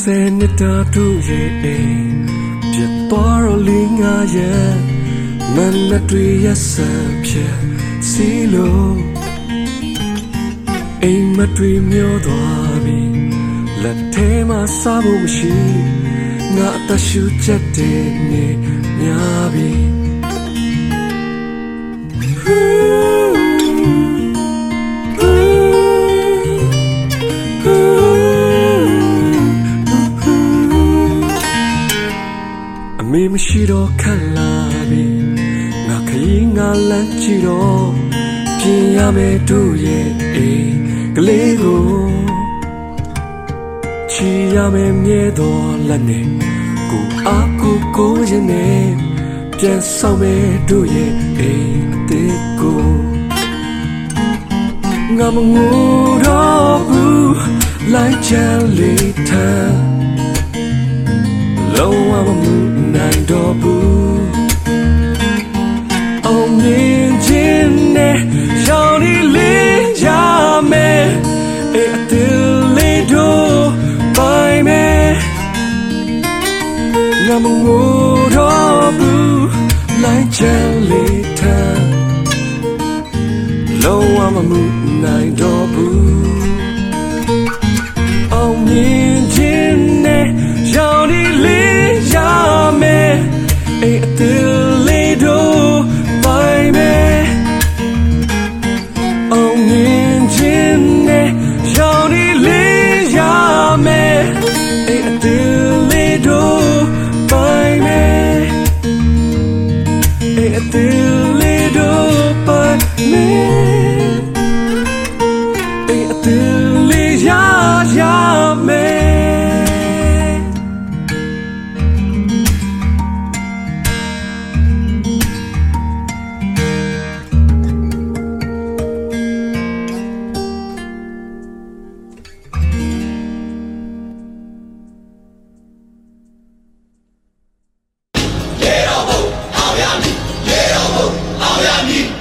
ဆယ်နှစ်တာတို့ရဲ့အိမ်ပြတ်သွားတော့လင်းငါရဲ့မန်လက်တွေရက်စံဖြတ်စီလို့ အိမ်မတွေမျောသွားပြီလက်ထဲမှာစားဖို့မရှိငါအသက်ရှူချက်တဲ့နေများပြီအမေမရှိတော့ခက်လာပြီငါခရီးငါလမ်းကြည့်တော့ပြင်ရမယ်တို့ရဲ့အိမ် ကလေးကိုချီရမယ်မြဲတော်လက်နဲ့ကိုအားကိုကိုရင်နဲ့ပြန်ဆောင်မယ်တို့ရဲ့အိမ်အသေးကိုငါမငိုတော့ဘူးလိုက်ချင်လေးထားလုံးဝမမှုနိုင်တော့ဘူးအောင်မြင်ခြင်းနဲ့ ငါမငိုတော့ဘူးလိုက်ချင်လေးထားလုံးဝမမှုနိုင်တော့ဘူး အဲ့ 闇。